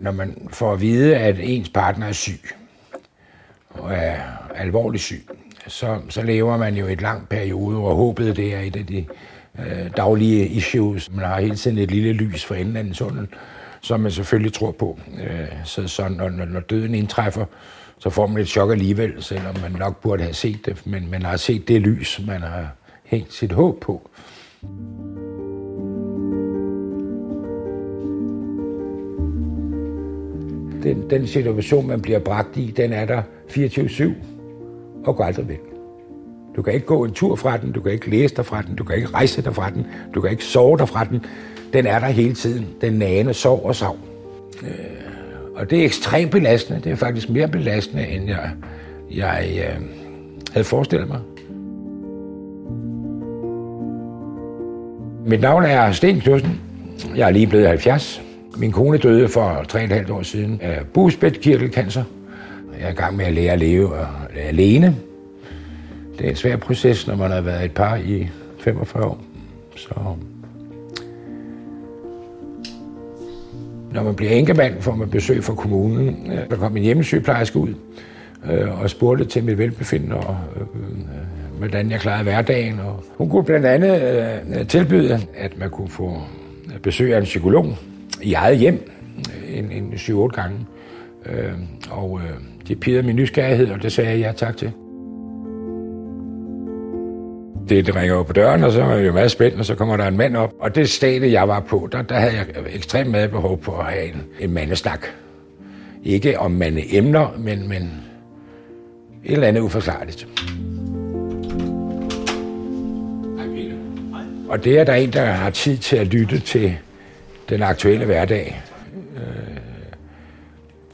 Når man får at vide, at ens partner er syg, og er alvorligt syg, så, så lever man jo et langt periode, hvor håbet det er et af de øh, daglige issues. Man har hele tiden et lille lys for enden af den tunnel, som man selvfølgelig tror på. Øh, så så når, når døden indtræffer, så får man et chok alligevel, selvom man nok burde have set det, men man har set det lys, man har hængt sit håb på. Den, den situation, man bliver bragt i, den er der 24-7 og går aldrig væk. Du kan ikke gå en tur fra den, du kan ikke læse dig fra den, du kan ikke rejse dig fra den, du kan ikke sove dig fra den. Den er der hele tiden. Den nane sov og sov. Øh, og det er ekstremt belastende. Det er faktisk mere belastende, end jeg, jeg øh, havde forestillet mig. Mit navn er Sten Knudsen. Jeg er lige blevet 70. Min kone døde for 3,5 år siden af bugspætkirtelcancer. Jeg er i gang med at lære at leve alene. Det er en svær proces, når man har været et par i 45 år. Så Når man bliver enkemand, får man besøg fra kommunen. Der kom en hjemmesygeplejerske ud øh, og spurgte til mit velbefindende og øh, hvordan jeg klarede hverdagen. Og hun kunne blandt andet øh, tilbyde, at man kunne få besøg af en psykolog i eget hjem en, en 7-8 gange. Øh, og øh, det pirrede min nysgerrighed, og det sagde jeg ja tak til det, det ringer jo på døren, og så er jeg jo meget spændt, og så kommer der en mand op. Og det stadie, jeg var på, der, der havde jeg ekstremt meget behov på at have en, en mandesnak. Ikke om mandeemner, men, men et eller andet uforklarligt. Og det er der en, der har tid til at lytte til den aktuelle hverdag. Øh,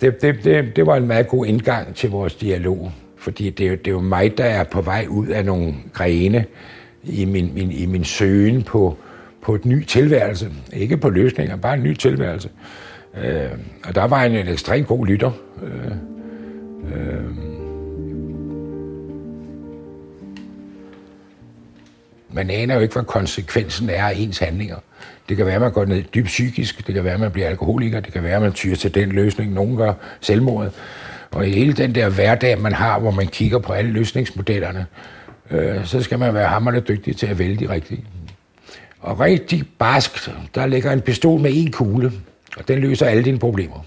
det, det, det, det var en meget god indgang til vores dialog. Fordi det det er jo mig, der er på vej ud af nogle grene i min, min, i min søgen på, på et ny tilværelse. Ikke på løsninger, bare en ny tilværelse. Øh, og der var en, en ekstremt god lytter. Øh, øh, man aner jo ikke, hvad konsekvensen er af ens handlinger. Det kan være, at man går ned dybt psykisk, det kan være, at man bliver alkoholiker, det kan være, at man tyrer til den løsning, nogen gør selvmordet. Og i hele den der hverdag, man har, hvor man kigger på alle løsningsmodellerne, øh, så skal man være hammerne dygtig til at vælge de rigtige. Og rigtig barskt, der ligger en pistol med en kugle, og den løser alle dine problemer.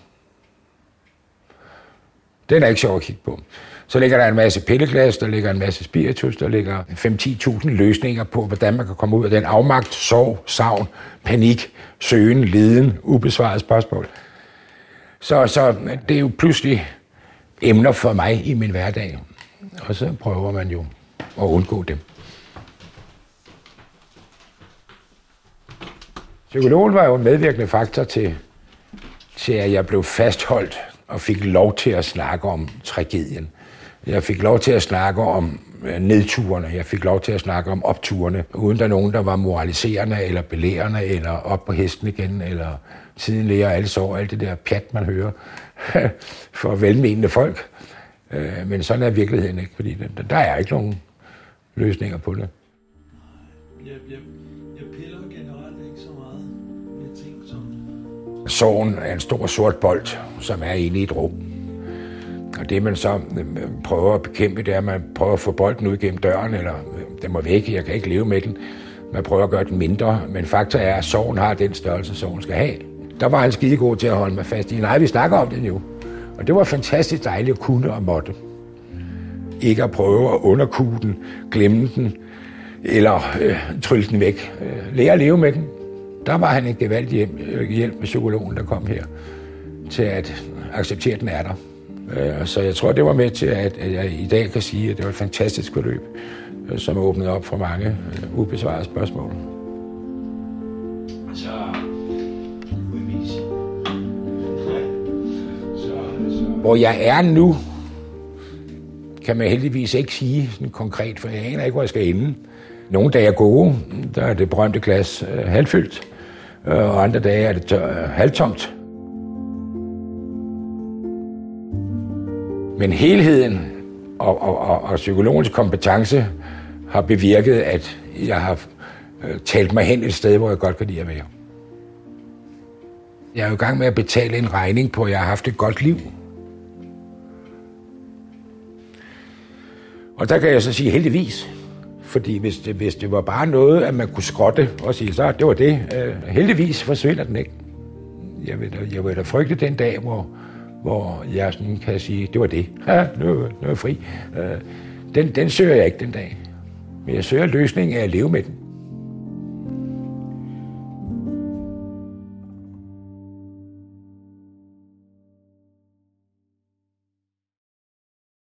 Den er ikke sjov at kigge på. Så ligger der en masse pilleglas, der ligger en masse spiritus, der ligger 5-10.000 løsninger på, hvordan man kan komme ud af den afmagt, sorg, savn, panik, søgen, liden, ubesvaret spørgsmål. Så, så det er jo pludselig emner for mig i min hverdag. Og så prøver man jo at undgå dem. Psykologen var jo en medvirkende faktor til, til, at jeg blev fastholdt og fik lov til at snakke om tragedien. Jeg fik lov til at snakke om øh, nedturene, jeg fik lov til at snakke om opturene, uden der nogen, der var moraliserende eller belærende, eller op på hesten igen, eller tiden lærer alle sår, alt det der pjat, man hører for velmenende folk. Øh, men sådan er virkeligheden ikke, fordi der er ikke nogen løsninger på det. Jeg, jeg, jeg piller generelt ikke så meget med ting som... Sorgen er en stor sort bold, som er inde i et rum. Og det man så øh, prøver at bekæmpe, det er, at man prøver at få bolden ud gennem døren, eller øh, den må væk, jeg kan ikke leve med den. Man prøver at gøre den mindre, men fakta er, at sorgen har den størrelse, sorgen skal have. Der var han skide god til at holde mig fast i. Nej, vi snakker om det nu. Og det var fantastisk dejligt at kunne og måtte. Ikke at prøve at underkue den, glemme den, eller øh, trylle den væk. Øh, lære at leve med den. Der var han en gevaldig hjælp, øh, hjælp med psykologen, der kom her, til at acceptere, at den er der. Øh, så jeg tror, det var med til, at, jeg i dag kan sige, at det var et fantastisk forløb, øh, som åbnede op for mange ubesvarede spørgsmål. Så Hvor jeg er nu, kan man heldigvis ikke sige sådan konkret, for jeg aner ikke, hvor jeg skal ende. Nogle dage er gode, der er det berømte glas øh, halvfyldt, øh, og andre dage er det tør, øh, halvtomt. Men helheden og, og, og, og psykologens kompetence har bevirket, at jeg har øh, talt mig hen et sted, hvor jeg godt kan lide at være. Jeg er jo i gang med at betale en regning på, at jeg har haft et godt liv. Og der kan jeg så sige heldigvis. Fordi hvis det, hvis det var bare noget, at man kunne skrotte og sige, så det var det. Øh, heldigvis forsvinder den ikke. Jeg vil, da, jeg vil da frygte den dag, hvor, hvor jeg sådan kan sige, det var det. Ja, nu, nu er jeg fri. Øh, den, den søger jeg ikke den dag. Men jeg søger løsningen af at leve med den.